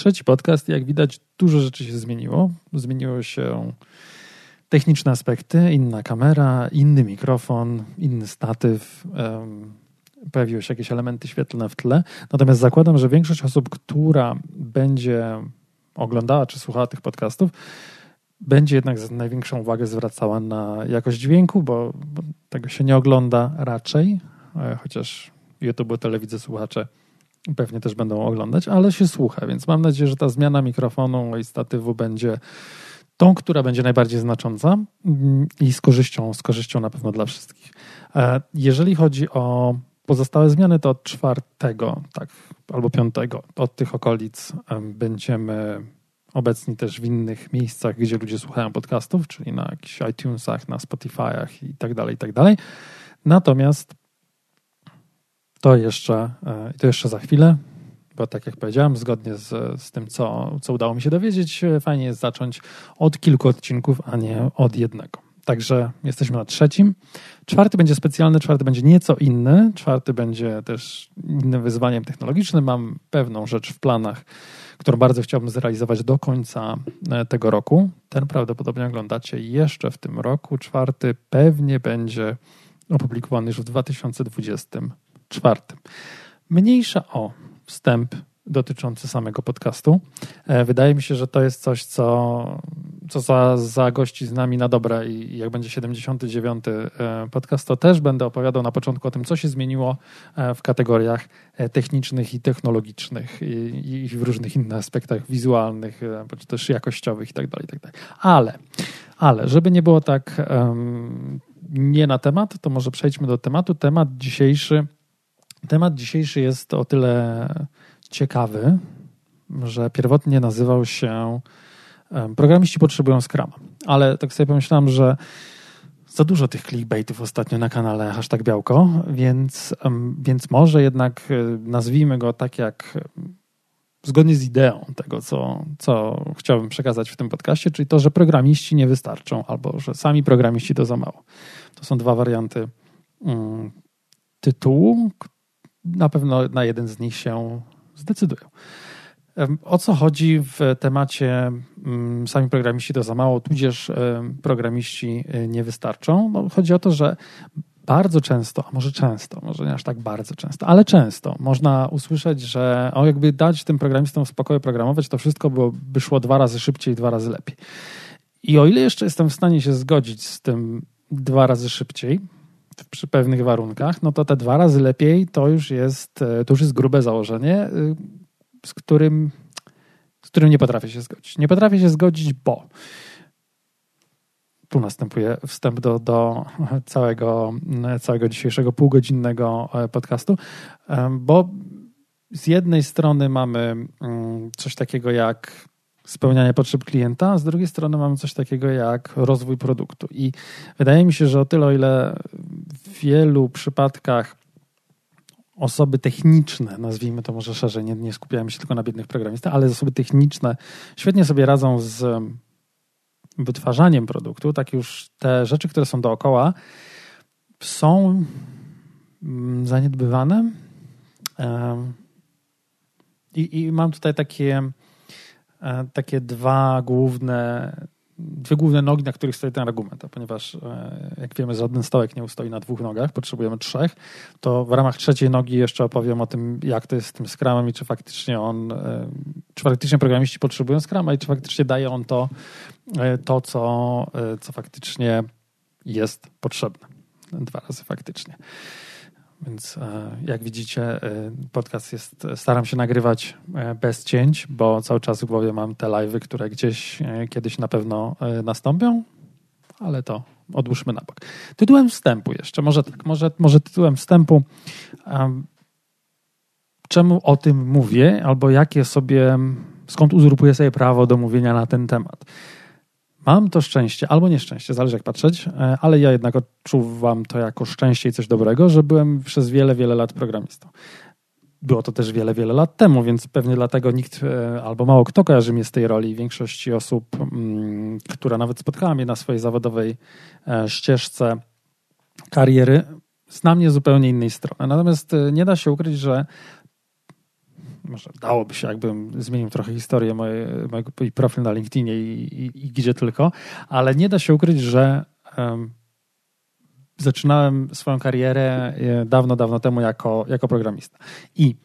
trzeci podcast. Jak widać, dużo rzeczy się zmieniło. Zmieniło się techniczne aspekty, inna kamera, inny mikrofon, inny statyw. Pojawiły się jakieś elementy świetlne w tle. Natomiast zakładam, że większość osób, która będzie oglądała czy słuchała tych podcastów, będzie jednak największą uwagę zwracała na jakość dźwięku, bo, bo tego się nie ogląda raczej, e, chociaż YouTube, telewizję słuchacze pewnie też będą oglądać, ale się słucha, więc mam nadzieję, że ta zmiana mikrofonu i statywu będzie tą, która będzie najbardziej znacząca mm, i z korzyścią, z korzyścią na pewno dla wszystkich. E, jeżeli chodzi o pozostałe zmiany, to od czwartego, tak, albo piątego, od tych okolic będziemy obecni też w innych miejscach, gdzie ludzie słuchają podcastów, czyli na jakichś iTunesach, na Spotify'ach i tak dalej, i tak dalej. Natomiast to jeszcze, e, to jeszcze za chwilę, bo tak jak powiedziałem, zgodnie z, z tym, co, co udało mi się dowiedzieć, e, fajnie jest zacząć od kilku odcinków, a nie od jednego. Także jesteśmy na trzecim. Czwarty będzie specjalny, czwarty będzie nieco inny. Czwarty będzie też innym wyzwaniem technologicznym. Mam pewną rzecz w planach, którą bardzo chciałbym zrealizować do końca e, tego roku. Ten prawdopodobnie oglądacie jeszcze w tym roku. Czwarty pewnie będzie opublikowany już w 2024. Mniejsza o wstęp dotyczący samego podcastu. E, wydaje mi się, że to jest coś, co, co za, za gości z nami na dobre i jak będzie 79 e, podcast, to też będę opowiadał na początku o tym, co się zmieniło e, w kategoriach technicznych i technologicznych i, i w różnych innych aspektach wizualnych, czy też jakościowych itd. Tak itd. Tak ale, ale, żeby nie było tak um, nie na temat, to może przejdźmy do tematu. Temat dzisiejszy Temat dzisiejszy jest o tyle ciekawy, że pierwotnie nazywał się Programiści potrzebują Scrama. Ale tak sobie pomyślałem, że za dużo tych clickbaitów ostatnio na kanale hashtag białko, więc, więc może jednak e, nazwijmy go tak jak zgodnie z ideą tego, co, co chciałbym przekazać w tym podcaście, czyli to, że programiści nie wystarczą, albo że sami programiści to za mało. To są dwa warianty mm, tytułu. Na pewno na jeden z nich się zdecydują. O co chodzi w temacie mm, sami programiści to za mało, tudzież programiści y, nie wystarczą? No, chodzi o to, że bardzo często, a może często, może nie aż tak bardzo często, ale często można usłyszeć, że o jakby dać tym programistom spokoju programować, to wszystko by szło dwa razy szybciej, dwa razy lepiej. I o ile jeszcze jestem w stanie się zgodzić z tym dwa razy szybciej, przy pewnych warunkach, no to te dwa razy lepiej to już jest, e, to już jest grube założenie, y, z którym, z którym nie potrafię się zgodzić. Nie potrafię się zgodzić, bo tu następuje wstęp do, do całego, całego dzisiejszego półgodzinnego e, podcastu, bo z jednej strony mamy mm, coś takiego jak spełnianie potrzeb klienta, a z drugiej strony mamy coś takiego jak rozwój produktu. I wydaje mi się, że o tyle, o ile w wielu przypadkach osoby techniczne, nazwijmy to może szerzej, nie, nie skupiamy się tylko na biednych programistach, ale osoby techniczne świetnie sobie radzą z wytwarzaniem produktu, tak już te rzeczy, które są dookoła, są mm, zaniedbywane. I, i mam tutaj takie takie dwa główne, dwie główne nogi, na których stoi ten argument. A ponieważ, e, jak wiemy, żaden stołek nie ustoi na dwóch nogach, potrzebujemy trzech, to w ramach trzeciej nogi jeszcze opowiem o tym, jak to jest z tym Scrumem i czy faktycznie on, e, czy faktycznie programiści potrzebują Scruma i czy faktycznie daje on to, to co, co faktycznie jest potrzebne. Dwa razy faktycznie. Więc e, jak widzicie, e, podcast jest, staram się nagrywać e, bez cięć, bo cały czas w głowie mam te live'y, które gdzieś kiedyś na pewno nastąpią, ale to odłóżmy na bok. Tytułem wstępu jeszcze, może tak, może, może tytułem wstępu. Czemu o tym mówię, albo jakie sobie, skąd uzurpuję sobie prawo do mówienia na ten temat? Mam to szczęście, albo nieszczęście, zależy jak patrzeć, e, ale ja jednak odczuwam to jako szczęście i coś dobrego, że byłem przez wiele, wiele lat programistą. Było to też wiele, wiele lat temu, więc pewnie dlatego nikt e, albo mało kto kojarzy mnie z tej roli. Większość osób, mm, która nawet spotkała mnie na swojej zawodowej e, ścieżce kariery, zna mnie zupełnie innej strony. Natomiast nie da się ukryć, że może dałoby się, jakbym zmienił trochę historię moje, mojego profil na LinkedInie i, i, i, gdzie tylko, ale nie da się ukryć, że um, zaczynałem swoją karierę e, dawno, dawno temu jako, jako programista. I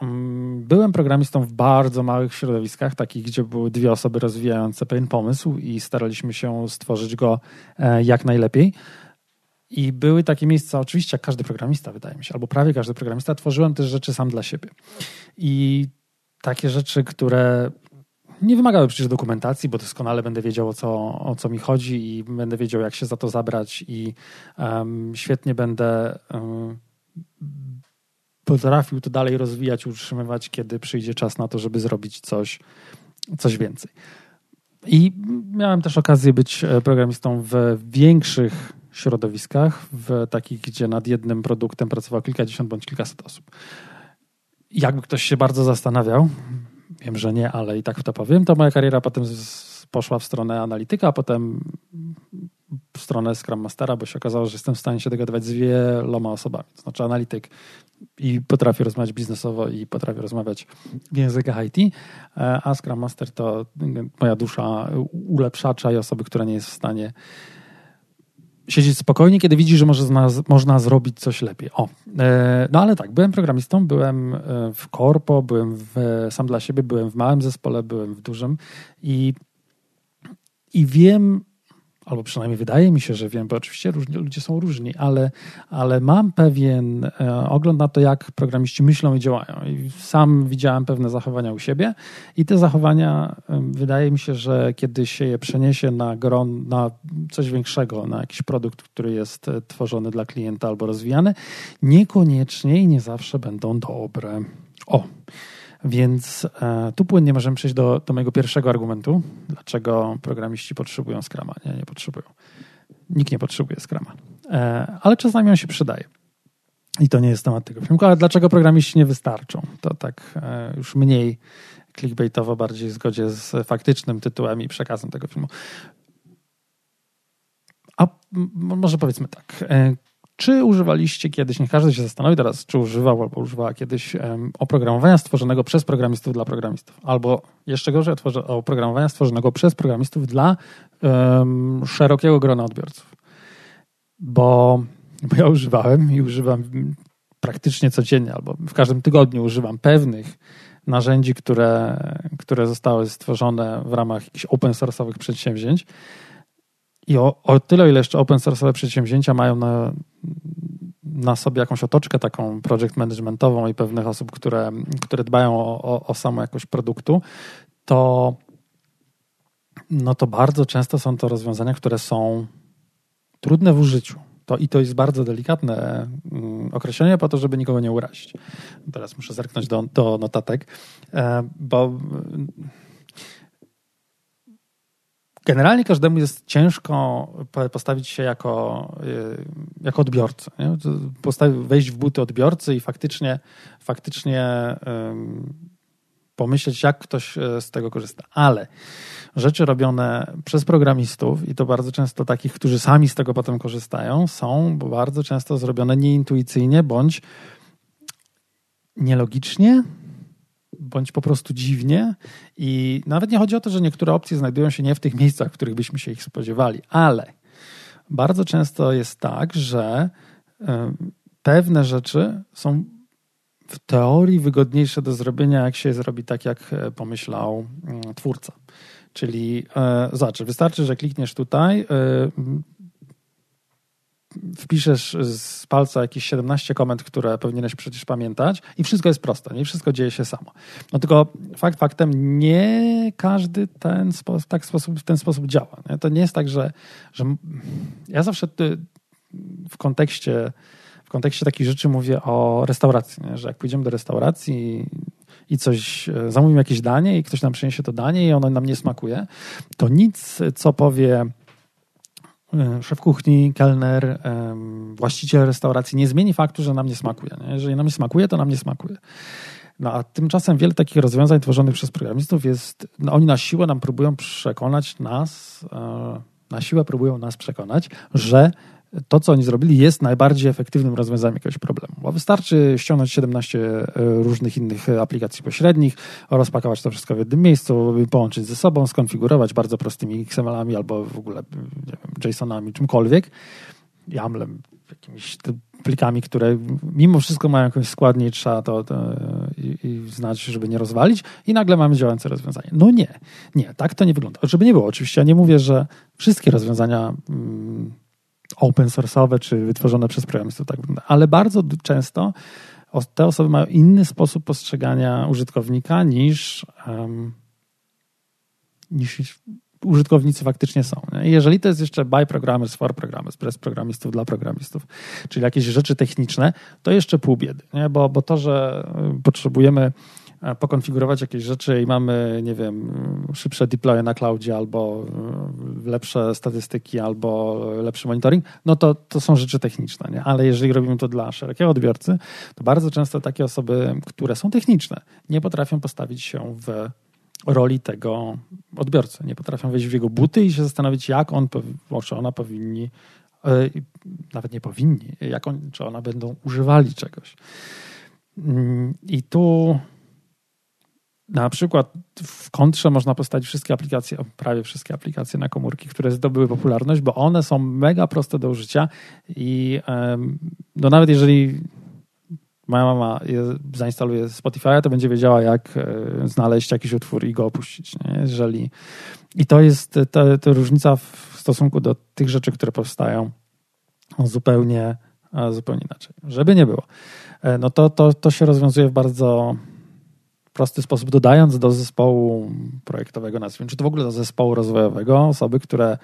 um, byłem programistą w bardzo małych środowiskach, takich, gdzie były dwie osoby rozwijające pewien pomysł i staraliśmy się stworzyć go e, jak najlepiej. I były takie miejsca, oczywiście jak każdy programista, wydaje mi się, albo prawie każdy programista, tworzyłem też rzeczy sam dla siebie. I takie rzeczy, które nie wymagały przecież dokumentacji, bo doskonale będę wiedział o co, o co mi chodzi i będę wiedział, jak się za to zabrać, i um, świetnie będę um, potrafił to dalej rozwijać, utrzymywać, kiedy przyjdzie czas na to, żeby zrobić coś, coś więcej. I miałem też okazję być e, programistą w większych środowiskach, w takich, gdzie nad jednym produktem pracowało kilkadziesiąt bądź kilkaset osób. Jakby ktoś się bardzo zastanawiał, wiem, że nie, ale i tak w to powiem, to moja kariera potem poszła w stronę analityka, a potem w stronę Scrum Mastera, bo się okazało, że jestem w stanie się dogadywać z wieloma osobami. To znaczy analityk i potrafię rozmawiać biznesowo i potrafię rozmawiać w językach IT, e, a Scrum Master to moja dusza ulepszacza i osoby, która nie jest w stanie siedzieć spokojnie, kiedy widzi, że może można zrobić coś lepiej. O, e, no ale tak, byłem programistą, byłem e, w korpo, byłem w, sam dla siebie, byłem w małym zespole, byłem w dużym i, i wiem, albo przynajmniej wydaje mi się, że wiem, bo oczywiście różni, ludzie są różni, ale, ale mam pewien e, ogląd na to, jak programiści myślą i działają. I sam widziałem pewne zachowania u siebie i te zachowania wydaje mi się, że kiedy się je przeniesie na gron, na coś większego, na jakiś produkt, który jest e, tworzony dla klienta albo rozwijany, niekoniecznie i nie zawsze będą dobre. O, więc e, tu płynnie możemy przejść do, do mojego pierwszego argumentu, dlaczego programiści potrzebują Scrama. Nie, nie potrzebują. Nikt nie potrzebuje Scrama. E, ale czasami on się przydaje. I to nie jest temat tego filmu. Ale dlaczego programiści nie wystarczą? To tak e, już mniej clickbaitowo, bardziej w zgodzie z faktycznym tytułem i przekazem tego filmu. A może powiedzmy tak. Czy używaliście kiedyś, niech każdy się zastanowi teraz, czy używał albo używała kiedyś um, oprogramowania stworzonego przez programistów dla programistów, albo jeszcze gorzej oprogramowania stworzonego przez programistów dla um, szerokiego grona odbiorców. Bo, bo ja używałem i używam praktycznie codziennie, albo w każdym tygodniu używam pewnych narzędzi, które, które zostały stworzone w ramach jakichś open source'owych przedsięwzięć, i o, o tyle, ile jeszcze open source'owe przedsięwzięcia mają na, na sobie jakąś otoczkę taką project managementową i pewnych osób, które, które dbają o, o, o samą jakość produktu, to no to bardzo często są to rozwiązania, które są trudne w użyciu. To, I to jest bardzo delikatne mm, określenie po to, żeby nikogo nie urazić. Teraz muszę zerknąć do, do notatek, e, bo generalnie każdemu jest ciężko postawić się jako, y, jako odbiorcę. Nie? Wejść w buty odbiorcy i faktycznie, faktycznie pomyśleć, jak ktoś e, z tego korzysta. Ale rzeczy robione przez programistów, i to bardzo często takich, którzy sami z tego potem korzystają, są bardzo często zrobione nieintuicyjnie bądź nielogicznie, bądź po prostu dziwnie. I nawet nie chodzi o to, że niektóre opcje znajdują się nie w tych miejscach, w których byśmy się ich spodziewali, ale bardzo często jest tak, że pewne rzeczy są w teorii wygodniejsze do zrobienia, jak się zrobi tak, jak e, pomyślał mm, twórca. Czyli e, zobacz, wystarczy, że klikniesz tutaj, e, wpiszesz z palca jakieś 17 komend, które powinieneś przecież pamiętać i wszystko jest proste, nie wszystko dzieje się samo. No tylko fakt faktem, nie każdy ten sposób, tak sposób, w ten sposób działa. Nie? To nie jest tak, że, że ja zawsze w kontekście w kontekście takich rzeczy mówię o restauracji, nie? że jak pójdziemy do restauracji i coś, e, zamówimy jakieś danie i ktoś nam przyniesie to danie i ono nam nie smakuje, to nic, co powie szef kuchni, kelner, właściciel restauracji nie zmieni faktu, że nam nie smakuje. Nie? Jeżeli nam nie smakuje, to nam nie smakuje. No a tymczasem wiele takich rozwiązań tworzonych przez programistów jest, no oni na siłę nam próbują przekonać nas, e, na siłę próbują nas przekonać, że to, co oni zrobili, jest najbardziej efektywnym rozwiązaniem jakiegoś problemu. Bo wystarczy ściągnąć 17 e, różnych innych aplikacji pośrednich, rozpakować to wszystko w jednym miejscu, połączyć ze sobą, skonfigurować bardzo prostymi XML-ami albo w ogóle JSON-ami, czymkolwiek, YAMLem, jakimiś plikami, które mimo wszystko mają jakąś składnię trzeba to, to i, i, znać, żeby nie rozwalić i nagle mamy działające rozwiązanie. No nie, nie, tak to nie wygląda. Żeby nie było, oczywiście ja nie mówię, że wszystkie rozwiązania mm, open source'owe czy wytworzone przez programistów tak wygląda, ale bardzo często te osoby mają inny sposób postrzegania użytkownika niż, um, niż użytkownicy faktycznie są. Nie? Jeżeli to jest jeszcze by programmers for programmers, przez programistów dla programistów, czyli jakieś rzeczy techniczne, to jeszcze pół biedy, nie? Bo, bo to, że potrzebujemy pokonfigurować jakieś rzeczy i mamy, nie wiem, szybsze deploye na cloudzie albo y, lepsze statystyki, albo lepszy monitoring, no to, to są rzeczy techniczne, nie? Ale jeżeli robimy to dla szerokiego odbiorcy, to bardzo często takie osoby, które są techniczne, nie potrafią postawić się w roli tego odbiorcy. Nie potrafią wejść w jego buty i się zastanowić, jak on czy ona powinni, e, nawet nie powinni, jak on, czy ona będą używali czegoś. Mm, I tu na przykład w kontrze można postawić wszystkie aplikacje, prawie wszystkie aplikacje na komórki, które zdobyły popularność, bo one są mega proste do użycia i no nawet jeżeli moja mama zainstaluje Spotify, to będzie wiedziała, jak e, znaleźć jakiś utwór i go opuścić. Nie? Jeżeli... I to jest ta, ta różnica w stosunku do tych rzeczy, które powstają zupełnie, zupełnie inaczej. Żeby nie było. E, no to, to, to się rozwiązuje w bardzo prosty sposób, dodając do zespołu projektowego, nazwijmy, czy to w ogóle do zespołu rozwojowego, osoby, które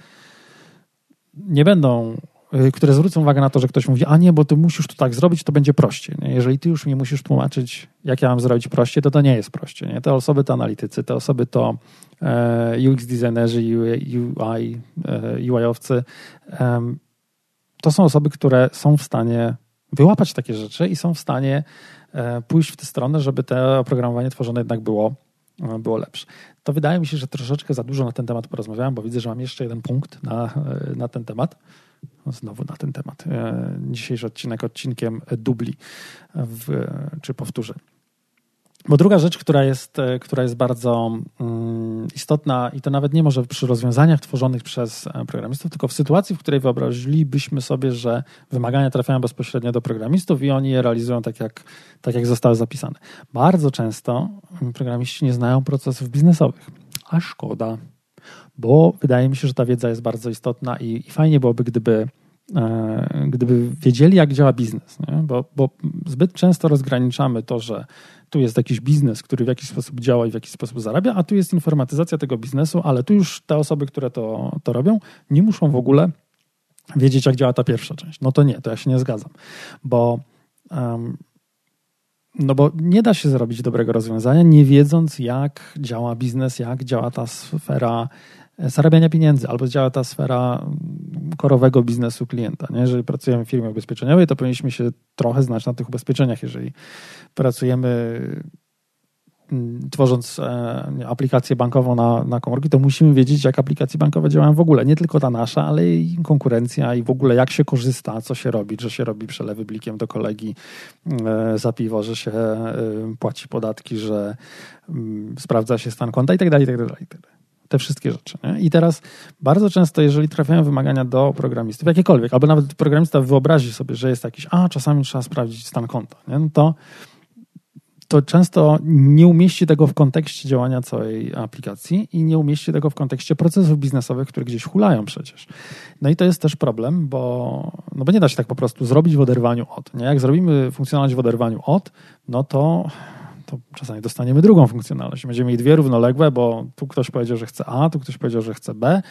nie będą Y, które zwrócą uwagę na to, że ktoś mówi, a nie, bo ty musisz to tak zrobić, to będzie prościej. Nie? Jeżeli ty już mi musisz tłumaczyć, jak ja mam zrobić prościej, to to nie jest prościej. Nie? Te osoby to analitycy, te osoby to e, UX designerzy, UI, e, UI-owcy. To są osoby, które są w stanie wyłapać takie rzeczy i są w stanie pójść w tę stronę, żeby to oprogramowanie tworzone jednak było e, było lepsze. To wydaje mi się, że troszeczkę za dużo na ten temat porozmawiałem, bo widzę, że mam jeszcze jeden punkt na, e, na ten temat. Znowu na ten temat. E, dzisiejszy odcinek odcinkiem dubli w, czy powtórzeń. Bo druga rzecz, która jest, e, która jest bardzo mm, istotna i to nawet nie może przy rozwiązaniach tworzonych przez e, programistów, tylko w sytuacji, w której wyobrazilibyśmy sobie, że wymagania trafiają bezpośrednio do programistów i oni je realizują tak, jak, tak jak zostały zapisane. Bardzo często programiści nie znają procesów biznesowych, a szkoda bo wydaje mi się, że ta wiedza jest bardzo istotna i, i fajnie byłoby, gdyby, gdyby wiedzieli, jak działa biznes. Nie? Bo, bo zbyt często rozgraniczamy to, że tu jest jakiś biznes, który w jakiś sposób działa i w jakiś sposób zarabia, a tu jest informatyzacja tego biznesu, ale tu już te osoby, które to, to robią, nie muszą w ogóle wiedzieć, jak działa ta pierwsza część. No to nie, to ja się nie zgadzam, bo um, no bo nie da się zrobić dobrego rozwiązania, nie wiedząc, jak działa biznes, jak działa ta sfera zarabiania pieniędzy, albo działa ta sfera korowego biznesu klienta. Nie? Jeżeli pracujemy w firmie ubezpieczeniowej, to powinniśmy się trochę znać na tych ubezpieczeniach. Jeżeli pracujemy mm, tworząc e, aplikację bankową na, na komórki, to musimy wiedzieć, jak aplikacje bankowe działają w ogóle. Nie tylko ta nasza, ale i konkurencja i w ogóle jak się korzysta, co się robi, że się robi przelewy blikiem do kolegi e, za piwo, że się e, płaci podatki, że mm, sprawdza się stan konta i tak dalej, te wszystkie rzeczy. Nie? I teraz bardzo często, jeżeli trafiają wymagania do programistów, jakiekolwiek, albo nawet programista wyobrazi sobie, że jest jakiś, a czasami trzeba sprawdzić stan konta, nie? No to, to często nie umieści tego w kontekście działania całej aplikacji i nie umieści tego w kontekście procesów biznesowych, które gdzieś hulają przecież. No i to jest też problem, bo, no bo nie da się tak po prostu zrobić w oderwaniu od. Nie? Jak zrobimy funkcjonalność w oderwaniu od, no to to czasami dostaniemy drugą funkcjonalność. Będziemy mieli dwie równoległe, bo tu ktoś powiedział, że chce A, tu ktoś powiedział, że chce B,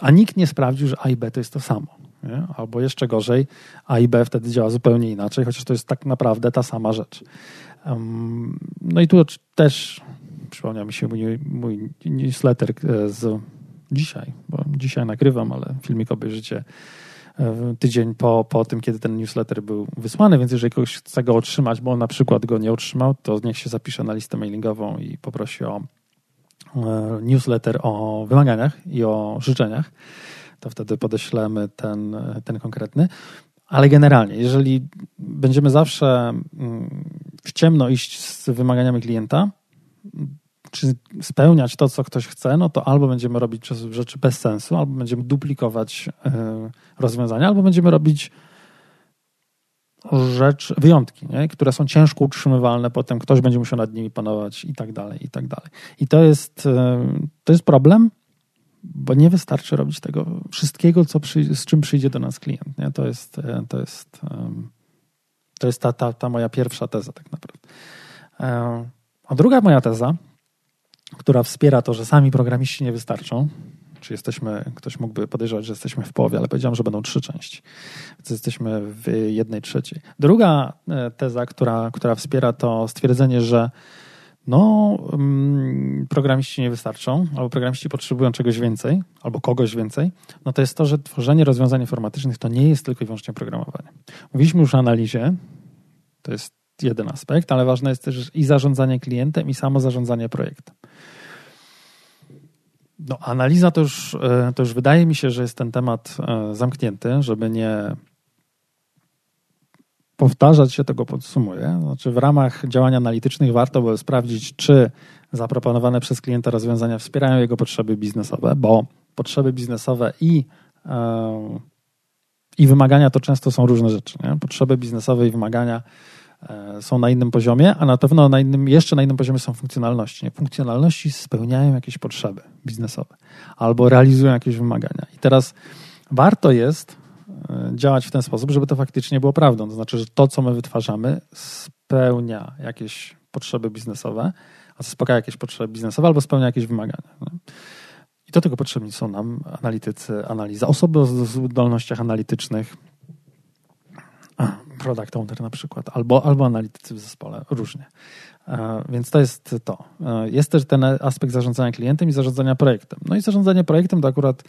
a nikt nie sprawdził, że A i B to jest to samo. Nie? Albo jeszcze gorzej, A i B wtedy działa zupełnie inaczej, chociaż to jest tak naprawdę ta sama rzecz. no i tu też przypomniał mi się mój, mój newsletter e, z dzisiaj, bo dzisiaj nagrywam, ale filmik obejrzycie tydzień po, po tym, kiedy ten newsletter był wysłany, więc jeżeli ktoś chce go otrzymać, bo on na przykład go nie otrzymał, to niech się zapisze na listę mailingową i poprosi o e, newsletter o wymaganiach i o życzeniach. to wtedy podeślemy ten, ten konkretny. Ale generalnie, jeżeli będziemy zawsze mm, w ciemno iść z wymaganiami klienta, czy spełniać to, co ktoś chce, no to albo będziemy robić rzeczy bez sensu, albo będziemy duplikować e, rozwiązania, albo będziemy robić rzecz, wyjątki, nie? które są ciężko utrzymywalne, potem ktoś będzie musiał nad nimi panować i tak dalej, i tak dalej. I to jest, e, to jest problem, bo nie wystarczy robić tego wszystkiego, co przy, z czym przyjdzie do nas klient. Nie? To jest, e, to jest, to jest ta, ta, ta moja pierwsza teza tak naprawdę. A druga moja teza która wspiera to, że sami programiści nie wystarczą. Czy jesteśmy, ktoś mógłby podejrzewać, że jesteśmy w połowie, ale powiedziałem, że będą trzy części. Więc jesteśmy w jednej trzeciej. Druga e, teza, która, która wspiera to stwierdzenie, że no, mm, programiści nie wystarczą, albo programiści potrzebują czegoś więcej, albo kogoś więcej, no to jest to, że tworzenie rozwiązań informatycznych to nie jest tylko i wyłącznie programowanie. Mówiliśmy już o analizie, to jest jeden aspekt, ale ważne jest też i zarządzanie klientem, i samo zarządzanie projektem. No, analiza to już, e, to już wydaje mi się, że jest ten temat e, zamknięty, żeby nie powtarzać się, tego podsumuję. Znaczy, w ramach działań analitycznych warto by sprawdzić, czy zaproponowane przez klienta rozwiązania wspierają jego potrzeby biznesowe, bo potrzeby biznesowe i, e, i wymagania to często są różne rzeczy. Nie? Potrzeby biznesowe i wymagania są na innym poziomie, a na pewno na innym, jeszcze na innym poziomie są funkcjonalności. Nie? Funkcjonalności spełniają jakieś potrzeby biznesowe albo realizują jakieś wymagania. I teraz warto jest e, działać w ten sposób, żeby to faktycznie było prawdą. To znaczy, że to, co my wytwarzamy, spełnia jakieś potrzeby biznesowe, a zaspokaja jakieś potrzeby biznesowe albo spełnia jakieś wymagania. Nie? I do tego potrzebni są nam analitycy, analiza, osoby o zdolnościach analitycznych, product owner na przykład, albo, albo analitycy w zespole, różnie. E, więc to jest to. E, jest też ten aspekt zarządzania klientem i zarządzania projektem. No i zarządzanie projektem to akurat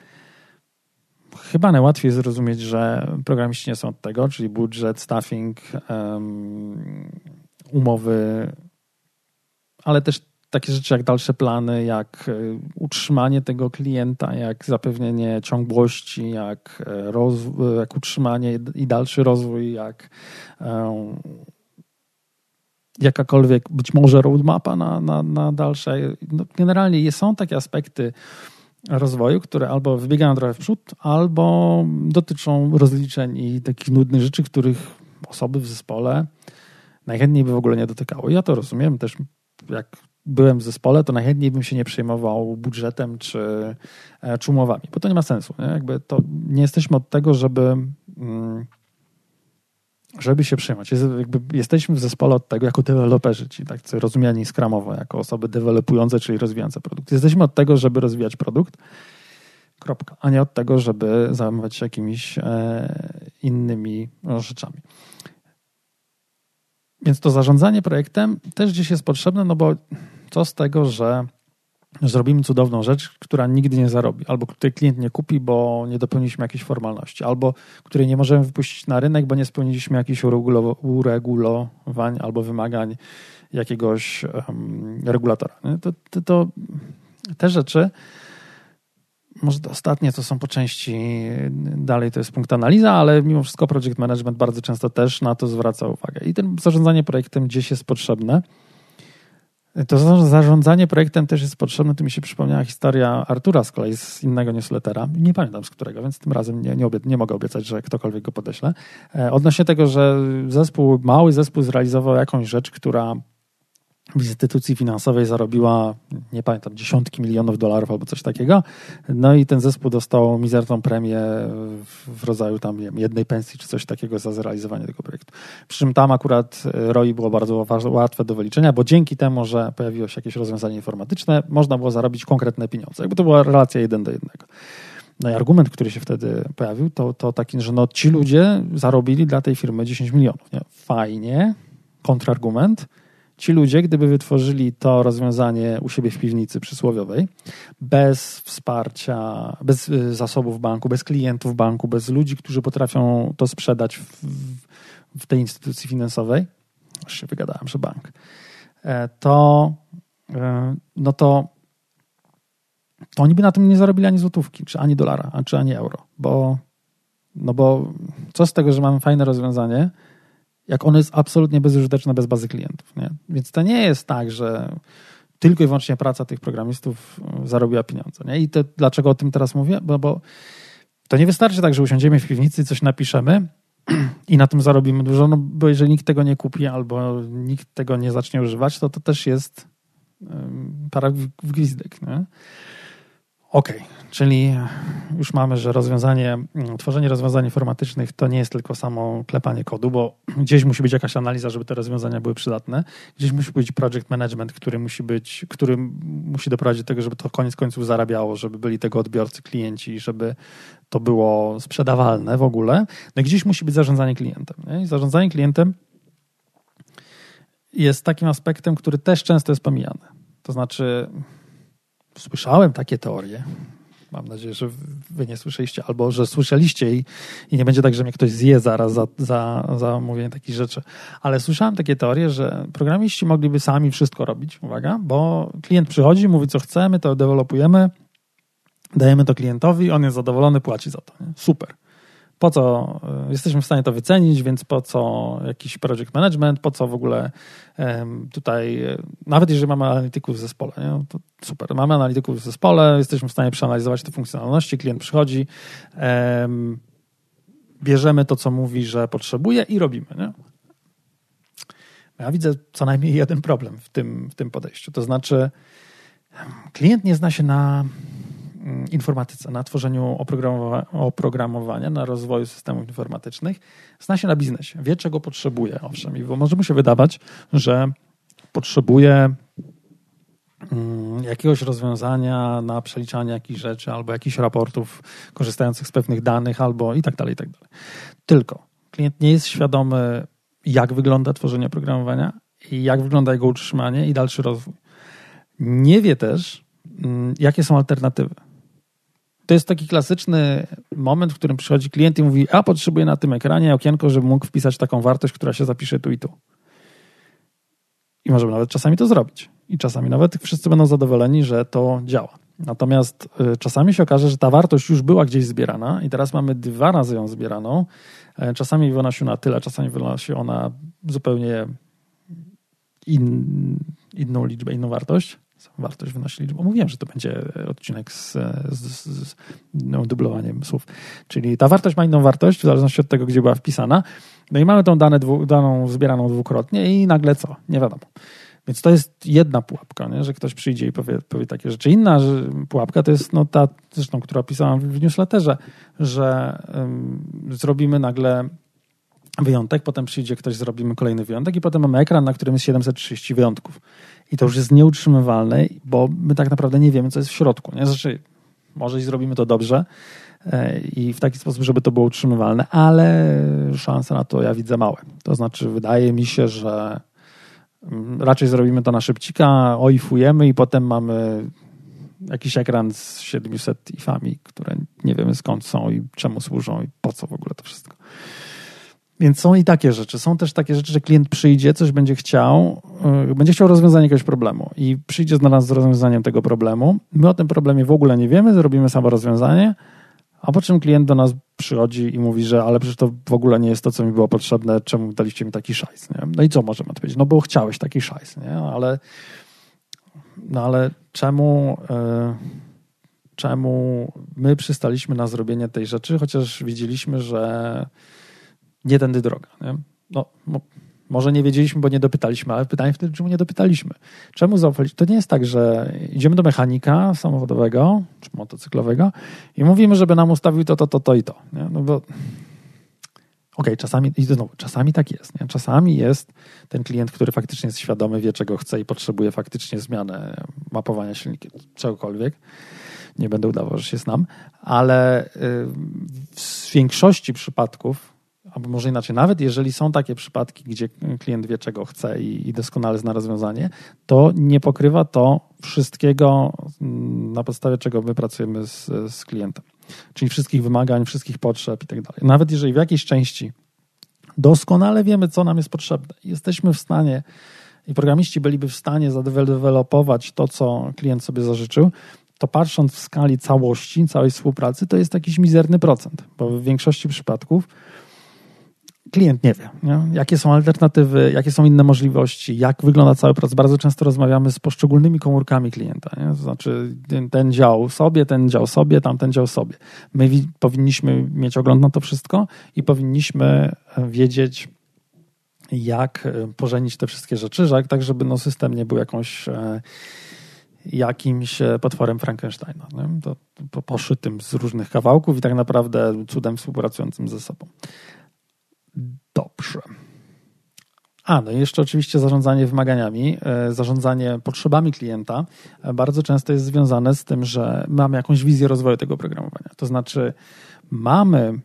chyba najłatwiej zrozumieć, że programiści nie są od tego, czyli budżet, staffing, um, umowy, ale też takie rzeczy jak dalsze plany, jak e, utrzymanie tego klienta, jak zapewnienie ciągłości, jak, e, rozwój, jak utrzymanie i dalszy rozwój, jak um, jakakolwiek być może roadmapa na, na, na dalsze. No, generalnie są takie aspekty rozwoju, które albo wybiegają trochę w przód, albo dotyczą rozliczeń i takich nudnych rzeczy, których osoby w zespole najchętniej by w ogóle nie dotykały. Ja to rozumiem też, jak byłem w zespole, to najchętniej bym się nie przejmował budżetem czy, e, czy umowami, bo to nie ma sensu. Nie? Jakby to nie jesteśmy od tego, żeby, mm, żeby się przejmować. Jest, jesteśmy w zespole od tego, jako deweloperzy, czyli tak rozumiani skramowo, jako osoby dewelopujące, czyli rozwijające produkt. Jesteśmy od tego, żeby rozwijać produkt, kropka, a nie od tego, żeby zajmować się jakimiś e, innymi rzeczami. Więc to zarządzanie projektem też gdzieś jest potrzebne, no bo co z tego, że zrobimy cudowną rzecz, która nigdy nie zarobi, albo której klient nie kupi, bo nie dopełniliśmy jakiejś formalności, albo której nie możemy wypuścić na rynek, bo nie spełniliśmy jakichś uregulowań albo wymagań jakiegoś um, regulatora. To, to, to, te rzeczy może ostatnie to są po części, dalej to jest punkt analiza, ale mimo wszystko project management bardzo często też na to zwraca uwagę. I ten zarządzanie projektem gdzieś jest potrzebne. To zarządzanie projektem też jest potrzebne. Tu mi się przypomniała historia Artura z kolei z innego newslettera. Nie pamiętam z którego, więc tym razem nie, nie, nie mogę obiecać, że ktokolwiek go podeśle. E, odnośnie tego, że zespół, mały zespół zrealizował jakąś rzecz, która w instytucji finansowej zarobiła, nie pamiętam, dziesiątki milionów dolarów albo coś takiego. No i ten zespół dostał mizerną premię w rodzaju tam wiem, jednej pensji czy coś takiego za zrealizowanie tego projektu. Przy czym tam akurat ROI było bardzo łatwe do wyliczenia, bo dzięki temu, że pojawiło się jakieś rozwiązanie informatyczne, można było zarobić konkretne pieniądze. Jakby to była relacja jeden do jednego. No i argument, który się wtedy pojawił, to, to taki, że no ci ludzie zarobili dla tej firmy 10 milionów. Nie? Fajnie, kontrargument, Ci ludzie, gdyby wytworzyli to rozwiązanie u siebie w piwnicy przysłowiowej, bez wsparcia, bez y, zasobów banku, bez klientów banku, bez ludzi, którzy potrafią to sprzedać w, w tej instytucji finansowej, już się wygadałem, że bank, e, to, e, no to to oni by na tym nie zarobili ani złotówki, czy ani dolara, czy ani euro, bo, no bo co z tego, że mamy fajne rozwiązanie, jak ono jest absolutnie bezużyteczne bez bazy klientów. Nie? Więc to nie jest tak, że tylko i wyłącznie praca tych programistów e, zarobiła pieniądze. Nie? I to, dlaczego o tym teraz mówię? Bo, bo to nie wystarczy tak, że usiądziemy w piwnicy, coś napiszemy i na tym zarobimy dużo, no bo jeżeli nikt tego nie kupi albo nikt tego nie zacznie używać, to to też jest para w gwizdek. Nie? Okay. czyli już mamy, że rozwiązanie, mm, tworzenie rozwiązań informatycznych to nie jest tylko samo klepanie kodu, bo gdzieś musi być jakaś analiza, żeby te rozwiązania były przydatne. Gdzieś musi być project management, który musi być, który musi doprowadzić do tego, żeby to koniec końców zarabiało, żeby byli tego odbiorcy, klienci, żeby to było sprzedawalne w ogóle. No i gdzieś musi być zarządzanie klientem. Nie? I zarządzanie klientem jest takim aspektem, który też często jest pomijany. To znaczy, słyszałem takie teorie. Mam nadzieję, że wy nie słyszeliście, albo że słyszeliście i, i nie będzie tak, że mnie ktoś zje zaraz za, za, za mówienie takich rzeczy. Ale słyszałem takie teorie, że programiści mogliby sami wszystko robić, uwaga, bo klient przychodzi, mówi co chcemy, to dewelopujemy, dajemy to klientowi, on jest zadowolony, płaci za to. Nie? Super po co e, jesteśmy w stanie to wycenić, więc po co jakiś project management, po co w ogóle tutaj, e, nawet jeżeli mamy analityków w zespole, nie, to super, mamy analityków w zespole, jesteśmy w stanie przeanalizować te funkcjonalności, klient przychodzi, bierzemy to, co mówi, że potrzebuje i robimy. Nie? Ja widzę co najmniej jeden problem w tym, w tym podejściu, to znaczy klient nie zna się na informatyce, na tworzeniu oprogramowania, na rozwoju systemów informatycznych, zna się na biznesie, wie czego potrzebuje, owszem, i może mu się wydawać, że potrzebuje mm, jakiegoś rozwiązania na przeliczanie jakichś rzeczy, albo jakichś raportów korzystających z pewnych danych, albo i tak dalej, i tak dalej. Tylko klient nie jest świadomy, jak wygląda tworzenie oprogramowania i jak wygląda jego utrzymanie i dalszy rozwój. Nie wie też, mm, jakie są alternatywy to jest taki klasyczny moment, w którym przychodzi klient i mówi, a potrzebuję na tym ekranie okienko, żeby mógł wpisać taką wartość, która się zapisze tu i tu. I możemy nawet czasami to zrobić. I czasami nawet wszyscy będą zadowoleni, że to działa. Natomiast y, czasami się okaże, że ta wartość już była gdzieś zbierana i teraz mamy dwa razy ją zbieraną. E, czasami wynosi ona tyle, czasami wynosi ona zupełnie in, inną liczbę, inną wartość wartość wynosi liczbę. Mówiłem, że to będzie odcinek z, z, z no, dublowaniem słów. Czyli ta wartość ma inną wartość w zależności od tego, gdzie była wpisana. No i mamy tą dane dwu, daną zbieraną dwukrotnie i nagle co? Nie wiadomo. Więc to jest jedna pułapka, nie? że ktoś przyjdzie i powie, powie takie rzeczy. Inna że pułapka to jest no, ta, zresztą, która opisałam w newsletterze, że um, zrobimy nagle wyjątek, potem przyjdzie ktoś, zrobimy kolejny wyjątek i potem mamy ekran, na którym jest 730 wyjątków. I to już jest nieutrzymywalne, bo my tak naprawdę nie wiemy, co jest w środku. Nie? Znaczy, może i zrobimy to dobrze e, i w taki sposób, żeby to było utrzymywalne, ale szanse na to ja widzę małe. To znaczy, wydaje mi się, że mm, raczej zrobimy to na szybcika, oifujemy i potem mamy jakiś ekran z 700 ifami, które nie wiemy skąd są i czemu służą i po co w ogóle to wszystko. Więc są i takie rzeczy. Są też takie rzeczy, że klient przyjdzie, coś będzie chciał, yy, będzie chciał rozwiązania jakiegoś problemu i przyjdzie z nas z rozwiązaniem tego problemu. My o tym problemie w ogóle nie wiemy, zrobimy samo rozwiązanie, a po czym klient do nas przychodzi i mówi, że ale przecież to w ogóle nie jest to, co mi było potrzebne, czemu daliście mi taki szajs, nie? No i co możemy odpowiedzieć? No bo chciałeś taki szajs, nie? Ale, no ale czemu... Yy, czemu my przystaliśmy na zrobienie tej rzeczy, chociaż widzieliśmy, że nie tędy droga. Nie? No, może nie wiedzieliśmy, bo nie dopytaliśmy, ale pytanie wtedy, czemu nie dopytaliśmy? Czemu zaufać? To nie jest tak, że idziemy do mechanika samochodowego czy motocyklowego i mówimy, żeby nam ustawił to, to, to, to i to. Nie? No bo okej, okay, czasami, i znowu, czasami tak jest. Nie? Czasami jest ten klient, który faktycznie jest świadomy, wie czego chce i potrzebuje faktycznie zmiany mapowania silnika, czegokolwiek. Nie będę udawał, że się znam, ale y, w większości przypadków albo może inaczej, nawet jeżeli są takie przypadki, gdzie klient wie, czego chce i, i doskonale zna rozwiązanie, to nie pokrywa to wszystkiego, mm, na podstawie czego my pracujemy z, z klientem. Czyli wszystkich wymagań, wszystkich potrzeb i tak dalej. Nawet jeżeli w jakiejś części doskonale wiemy, co nam jest potrzebne, jesteśmy w stanie i programiści byliby w stanie zadewelopować to, co klient sobie zażyczył, to patrząc w skali całości, całej współpracy, to jest jakiś mizerny procent, bo w większości przypadków klient nie wie, nie? jakie są alternatywy, jakie są inne możliwości, jak wygląda cały proces. Bardzo często rozmawiamy z poszczególnymi komórkami klienta, nie? to znaczy ten, dział sobie, ten dział sobie, tamten dział sobie. My powinniśmy mieć ogląd na to wszystko i powinniśmy wiedzieć, jak e, pożenić te wszystkie rzeczy, tak żeby no, system nie był jakąś e, jakimś e, potworem Frankensteina. Nie? To, to poszytym z różnych kawałków i tak naprawdę cudem współpracującym ze sobą. Dobrze. A, no i jeszcze oczywiście zarządzanie wymaganiami, zarządzanie potrzebami klienta bardzo często jest związane z tym, że mamy jakąś wizję rozwoju tego programowania. To znaczy, mamy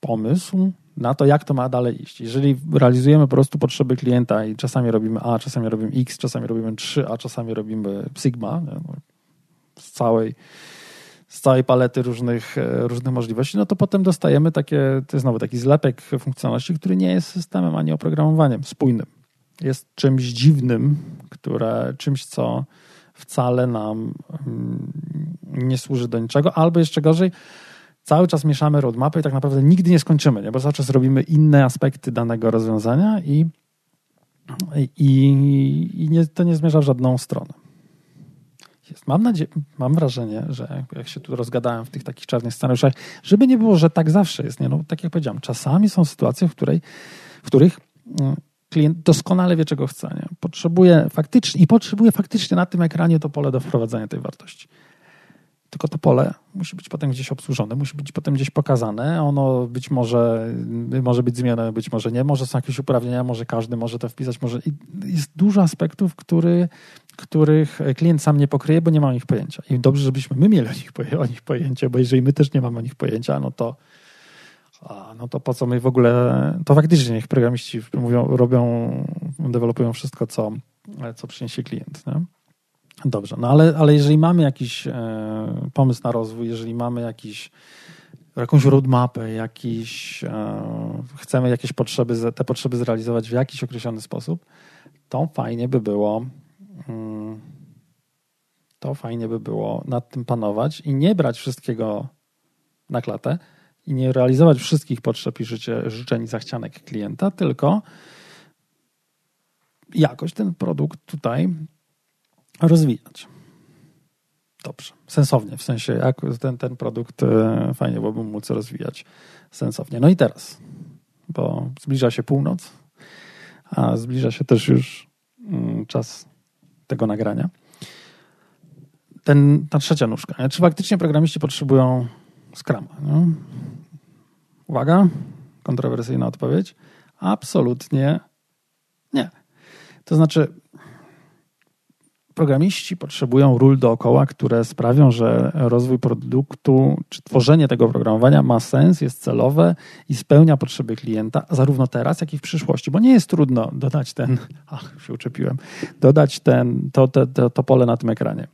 pomysł, na to, jak to ma dalej iść. Jeżeli realizujemy po prostu potrzeby klienta i czasami robimy A, czasami robimy X, czasami robimy 3, a czasami robimy Sigma no, z całej, z całej palety różnych, e, różnych możliwości, no to potem dostajemy takie, to jest znowu taki zlepek funkcjonalności, który nie jest systemem ani oprogramowaniem spójnym. Jest czymś dziwnym, które, czymś, co wcale nam mm, nie służy do niczego, albo jeszcze gorzej, cały czas mieszamy roadmapy i tak naprawdę nigdy nie skończymy, nie? bo cały czas robimy inne aspekty danego rozwiązania i, i, i nie, to nie zmierza w żadną stronę. Jest. Mam nadzieję, mam wrażenie, że jak się tu rozgadałem w tych takich czarnych scenariuszach, żeby nie było, że tak zawsze jest. Nie? No, tak jak powiedziałem, czasami są sytuacje, w, której, w których mm, klient doskonale wie, czego chce. Nie? Potrzebuje faktycznie i potrzebuje faktycznie na tym ekranie to pole do wprowadzenia tej wartości. Tylko to pole musi być potem gdzieś obsłużone, musi być potem gdzieś pokazane. Ono być może może być zmienione, być może nie. Może są jakieś uprawnienia, może każdy może to wpisać. Może... Jest dużo aspektów, który, których klient sam nie pokryje, bo nie ma o nich pojęcia. I dobrze, żebyśmy my mieli o nich, o nich pojęcie, bo jeżeli my też nie mamy o nich pojęcia, no to no to po co my w ogóle, to faktycznie niech programiści mówią, robią, dewelopują wszystko, co, co przyniesie klient. Nie? Dobrze, no ale, ale jeżeli mamy jakiś e, pomysł na rozwój, jeżeli mamy jakiś, jakąś roadmapę, jakiś, e, chcemy jakieś potrzeby, te potrzeby zrealizować w jakiś określony sposób, to fajnie by było to fajnie by było nad tym panować i nie brać wszystkiego na klatę i nie realizować wszystkich potrzeb i życie, życzeń i zachcianek klienta, tylko jakoś ten produkt tutaj rozwijać. Dobrze, sensownie, w sensie jak ten, ten produkt e, fajnie byłoby móc rozwijać sensownie. No i teraz, bo zbliża się północ, a zbliża się też już mm, czas tego nagrania. Ten, ta trzecia nóżka. Czy faktycznie programiści potrzebują Scrama? Uwaga, kontrowersyjna odpowiedź. Absolutnie nie. To znaczy, programiści potrzebują ról dookoła, które sprawią, że rozwój produktu czy tworzenie tego oprogramowania ma sens, jest celowe i spełnia potrzeby klienta, zarówno teraz, jak i w przyszłości, bo nie jest trudno dodać ten, ach, się uczepiłem, dodać ten, to, to, to, to pole na tym ekranie.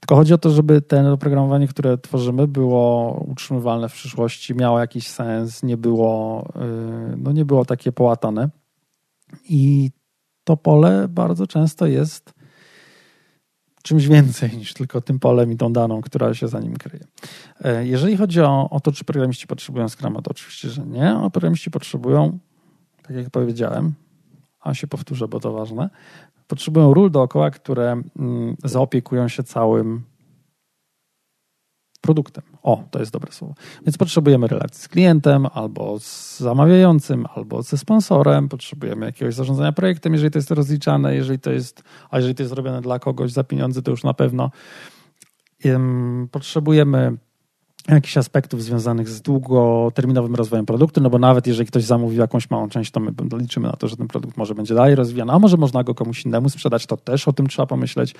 Tylko chodzi o to, żeby to oprogramowanie, które tworzymy, było utrzymywalne w przyszłości, miało jakiś sens, nie było, y, no nie było takie połatane. I to pole bardzo często jest czymś więcej niż tylko tym polem i tą daną, która się za nim kryje. E, jeżeli chodzi o, o to, czy programiści potrzebują Scrama, to oczywiście, że nie. A programiści potrzebują, tak jak powiedziałem, a się powtórzę, bo to ważne, potrzebują ról dookoła, które mm, zaopiekują się całym produktem. O, to jest dobre słowo. Więc potrzebujemy relacji z klientem, albo z zamawiającym, albo ze sponsorem, potrzebujemy jakiegoś zarządzania projektem, jeżeli to jest rozliczane, jeżeli to jest, a jeżeli to jest robione dla kogoś za pieniądze, to już na pewno potrzebujemy jakichś aspektów związanych z długoterminowym rozwojem produktu, no bo nawet jeżeli ktoś zamówił jakąś małą część, to my liczymy na to, że ten produkt może będzie dalej rozwijany, a może można go komuś innemu sprzedać, to też o tym trzeba pomyśleć.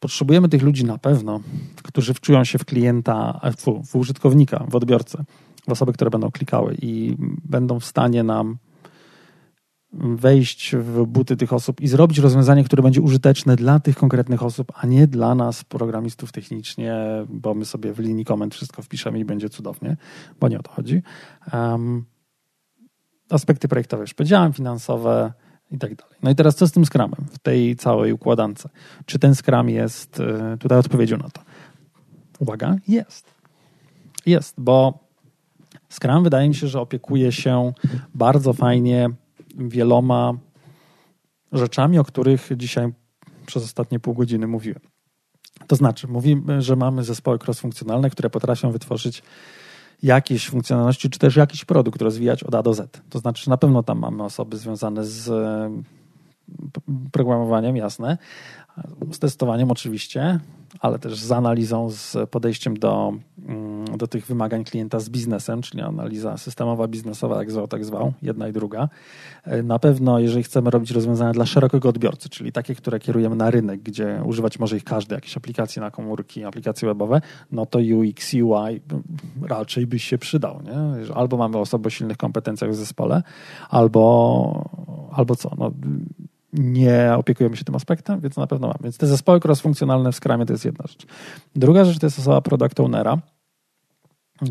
Potrzebujemy tych ludzi na pewno, którzy wczują się w klienta, w, w użytkownika, w odbiorcę, w osoby, które będą klikały i będą w stanie nam wejść w buty tych osób i zrobić rozwiązanie, które będzie użyteczne dla tych konkretnych osób, a nie dla nas, programistów technicznie, bo my sobie w linii komend wszystko wpiszemy i będzie cudownie, bo nie o to chodzi. Um, aspekty projektowe już powiedziałem, finansowe i tak dalej. No i teraz co z tym Scrumem w tej całej układance? Czy ten Scrum jest y, tutaj odpowiedzią na to? Uwaga, jest. Jest, bo Scrum wydaje mi się, że opiekuje się bardzo fajnie wieloma rzeczami, o których dzisiaj przez ostatnie pół godziny mówiłem. To znaczy, mówimy, że mamy zespoły cross-funkcjonalne, które potrafią wytworzyć jakieś funkcjonalności, czy też jakiś produkt rozwijać od A do Z. To znaczy, na pewno tam mamy osoby związane z programowaniem, jasne, z testowaniem oczywiście, ale też z analizą, z podejściem do, mm, do tych wymagań klienta z biznesem, czyli analiza systemowa, biznesowa, jak zwał, tak zwał, jedna i druga. E, na pewno, jeżeli chcemy robić rozwiązania dla szerokiego odbiorcy, czyli takie, które kierujemy na rynek, gdzie używać może ich każdy, jakieś aplikacje na komórki, aplikacje webowe, no to UX, UI raczej by się przydał. Nie? Albo mamy osoby o silnych kompetencjach w zespole, albo, albo co? No, nie opiekujemy się tym aspektem, więc na pewno mam. Więc te zespoły cross-funkcjonalne w Scrumie to jest jedna rzecz. Druga rzecz to jest osoba product ownera,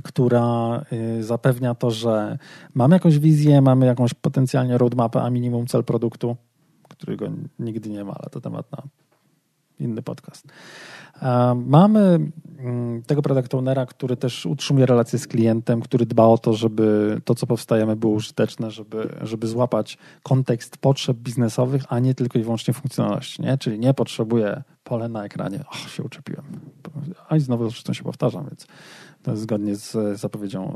która y, zapewnia to, że mamy jakąś wizję, mamy jakąś potencjalnie roadmapę, a minimum cel produktu, którego nigdy nie ma, ale to temat na inny podcast. Mamy mm, tego product ownera, który też utrzymuje relacje z klientem, który dba o to, żeby to, co powstajemy, było użyteczne, żeby, żeby złapać kontekst potrzeb biznesowych, a nie tylko i wyłącznie funkcjonalności. Nie? Czyli nie potrzebuję pole na ekranie. Och, się uczepiłem. A i znowu zresztą się powtarzam, więc to jest zgodnie z zapowiedzią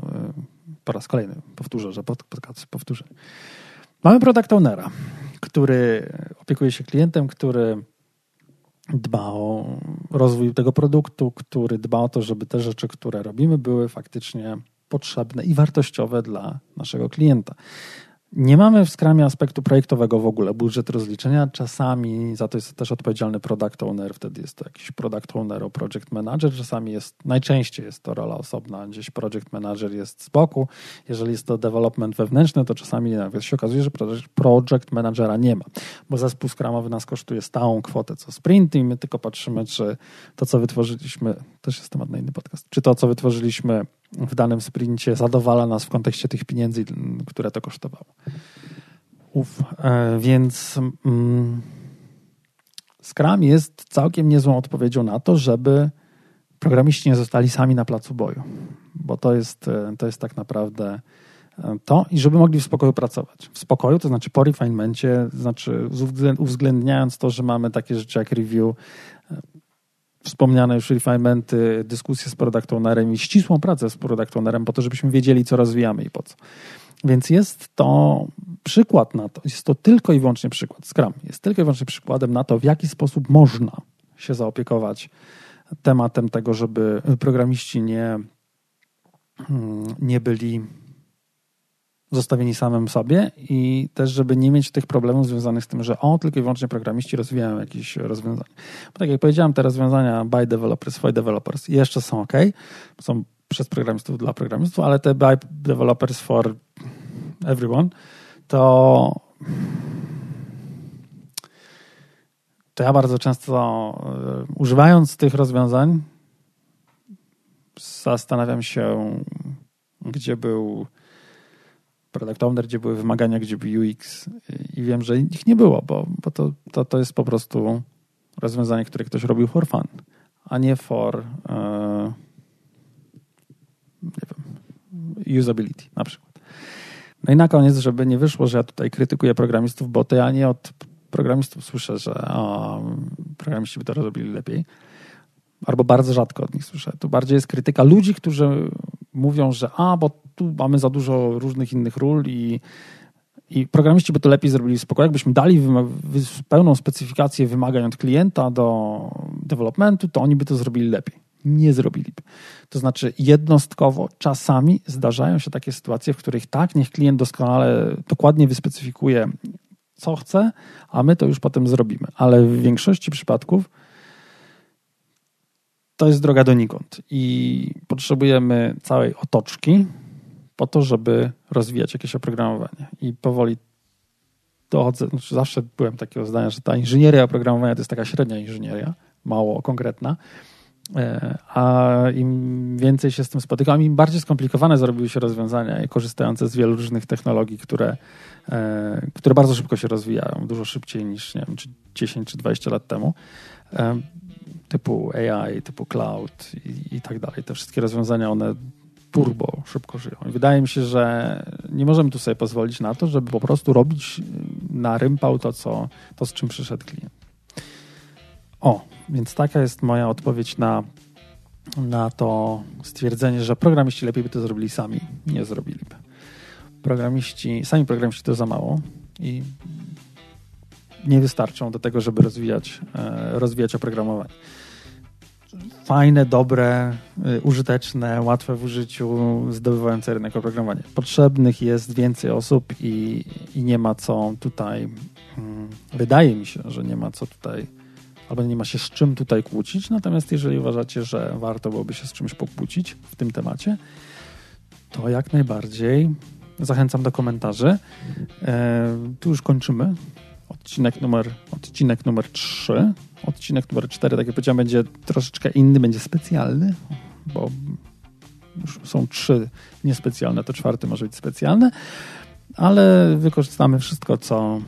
y, po raz kolejny. Powtórzę, że podcast powtórzę. Mamy product ownera, który opiekuje się klientem, który dba o rozwój tego produktu, który dba o to, żeby te rzeczy, które robimy, były faktycznie potrzebne i wartościowe dla naszego klienta. Nie mamy w Scrumie aspektu projektowego w ogóle, budżet rozliczenia. Czasami za to jest też odpowiedzialny product owner, wtedy jest to jakiś product owner o project manager. Czasami jest, najczęściej jest to rola osobna, gdzieś project manager jest z boku. Jeżeli jest to development wewnętrzny, to czasami nawet się okazuje, że project managera nie ma, bo zespół Scrumowy nas kosztuje stałą kwotę co sprint i my tylko patrzymy, czy to, co wytworzyliśmy, też jest temat na inny podcast, czy to, co wytworzyliśmy w danym sprincie zadowala nas w kontekście tych pieniędzy, które to kosztowało. Uf, e, więc mm, Scrum jest całkiem niezłą odpowiedzią na to, żeby programiści nie zostali sami na placu boju, bo to jest, e, to jest tak naprawdę e, to i żeby mogli w spokoju pracować. W spokoju, to znaczy po refinemencie, to znaczy uwzględniając to, że mamy takie rzeczy jak review, wspomniane już refinementy, dyskusje z product ownerem i ścisłą pracę z product ownerem po to, żebyśmy wiedzieli, co rozwijamy i po co. Więc jest to przykład na to, jest to tylko i wyłącznie przykład, Scrum jest tylko i wyłącznie przykładem na to, w jaki sposób można się zaopiekować tematem tego, żeby programiści nie, mm, nie byli zostawieni samym sobie i też, żeby nie mieć tych problemów związanych z tym, że o, tylko i wyłącznie programiści rozwijają jakieś rozwiązania. Bo tak jak powiedziałem, te rozwiązania by developers, for developers jeszcze są ok, są przez programistów dla programistów, ale te by developers for everyone to to ja bardzo często e, używając tych rozwiązań zastanawiam się, gdzie był product owner, gdzie były wymagania, gdzie był UX i wiem, że ich nie było, bo, bo to, to, to jest po prostu rozwiązanie, które ktoś robił for fun, a nie for uh, nie wiem, usability na przykład. No i na koniec, żeby nie wyszło, że ja tutaj krytykuję programistów, bo to ja nie od programistów słyszę, że o, programiści by to robili lepiej. Albo bardzo rzadko od nich słyszę. To bardziej jest krytyka ludzi, którzy mówią, że a, bo tu mamy za dużo różnych innych ról i, i programiści by to lepiej zrobili spokojnie. Jakbyśmy dali pełną specyfikację wymagań od klienta do developmentu, to oni by to zrobili lepiej. Nie zrobiliby. To znaczy, jednostkowo czasami zdarzają się takie sytuacje, w których tak, niech klient doskonale, dokładnie wyspecyfikuje, co chce, a my to już potem zrobimy. Ale w większości przypadków to jest droga donikąd i potrzebujemy całej otoczki po to, żeby rozwijać jakieś oprogramowanie. I powoli dochodzę, znaczy zawsze byłem takiego zdania, że ta inżynieria oprogramowania to jest taka średnia inżynieria, mało konkretna. E, a im więcej się z tym spotykam, im bardziej skomplikowane zrobiły się rozwiązania korzystające z wielu różnych technologii, które, e, które bardzo szybko się rozwijają, dużo szybciej niż nie wiem, czy 10 czy 20 lat temu, e, typu AI, typu cloud i, i tak dalej. Te wszystkie rozwiązania, one turbo szybko żyją. I wydaje mi się, że nie możemy tu sobie pozwolić na to, żeby po prostu robić na rympał to, co, to z czym przyszedł klient. O, więc taka jest moja odpowiedź na, na to stwierdzenie, że programiści lepiej by to zrobili sami. Nie zrobiliby. Programiści, sami programiści to za mało i nie wystarczą do tego, żeby rozwijać, e, rozwijać oprogramowanie. Fajne, dobre, e, użyteczne, łatwe w użyciu, zdobywające rynek oprogramowania. Potrzebnych jest więcej osób i, i nie ma co tutaj, mm, wydaje mi się, że nie ma co tutaj albo nie ma się z czym tutaj kłócić. Natomiast jeżeli uważacie, że warto byłoby się z czymś pokłócić w tym temacie, to jak najbardziej zachęcam do komentarzy. E, tu już kończymy. Odcinek numer, odcinek numer 3. Odcinek numer 4, tak jak powiedziałem, będzie troszeczkę inny, będzie specjalny, bo już są trzy niespecjalne, to czwarty może być specjalny, ale wykorzystamy wszystko, co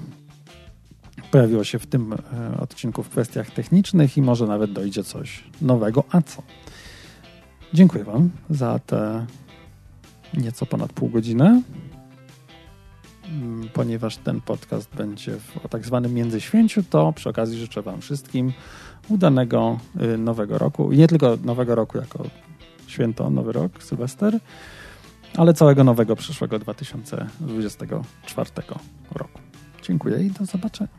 pojawiło się w tym e, odcinku w kwestiach technicznych i może nawet dojdzie coś nowego. A co? Dziękuję Wam za te nieco ponad pół godziny. Mm, ponieważ ten podcast będzie w, tak zwanym międzyświęciu, to przy okazji życzę Wam wszystkim udanego y, nowego roku. I nie tylko nowego roku jako święto, nowy rok, Sylwester, ale całego nowego przyszłego 2024 roku. Dziękuję i do zobaczenia.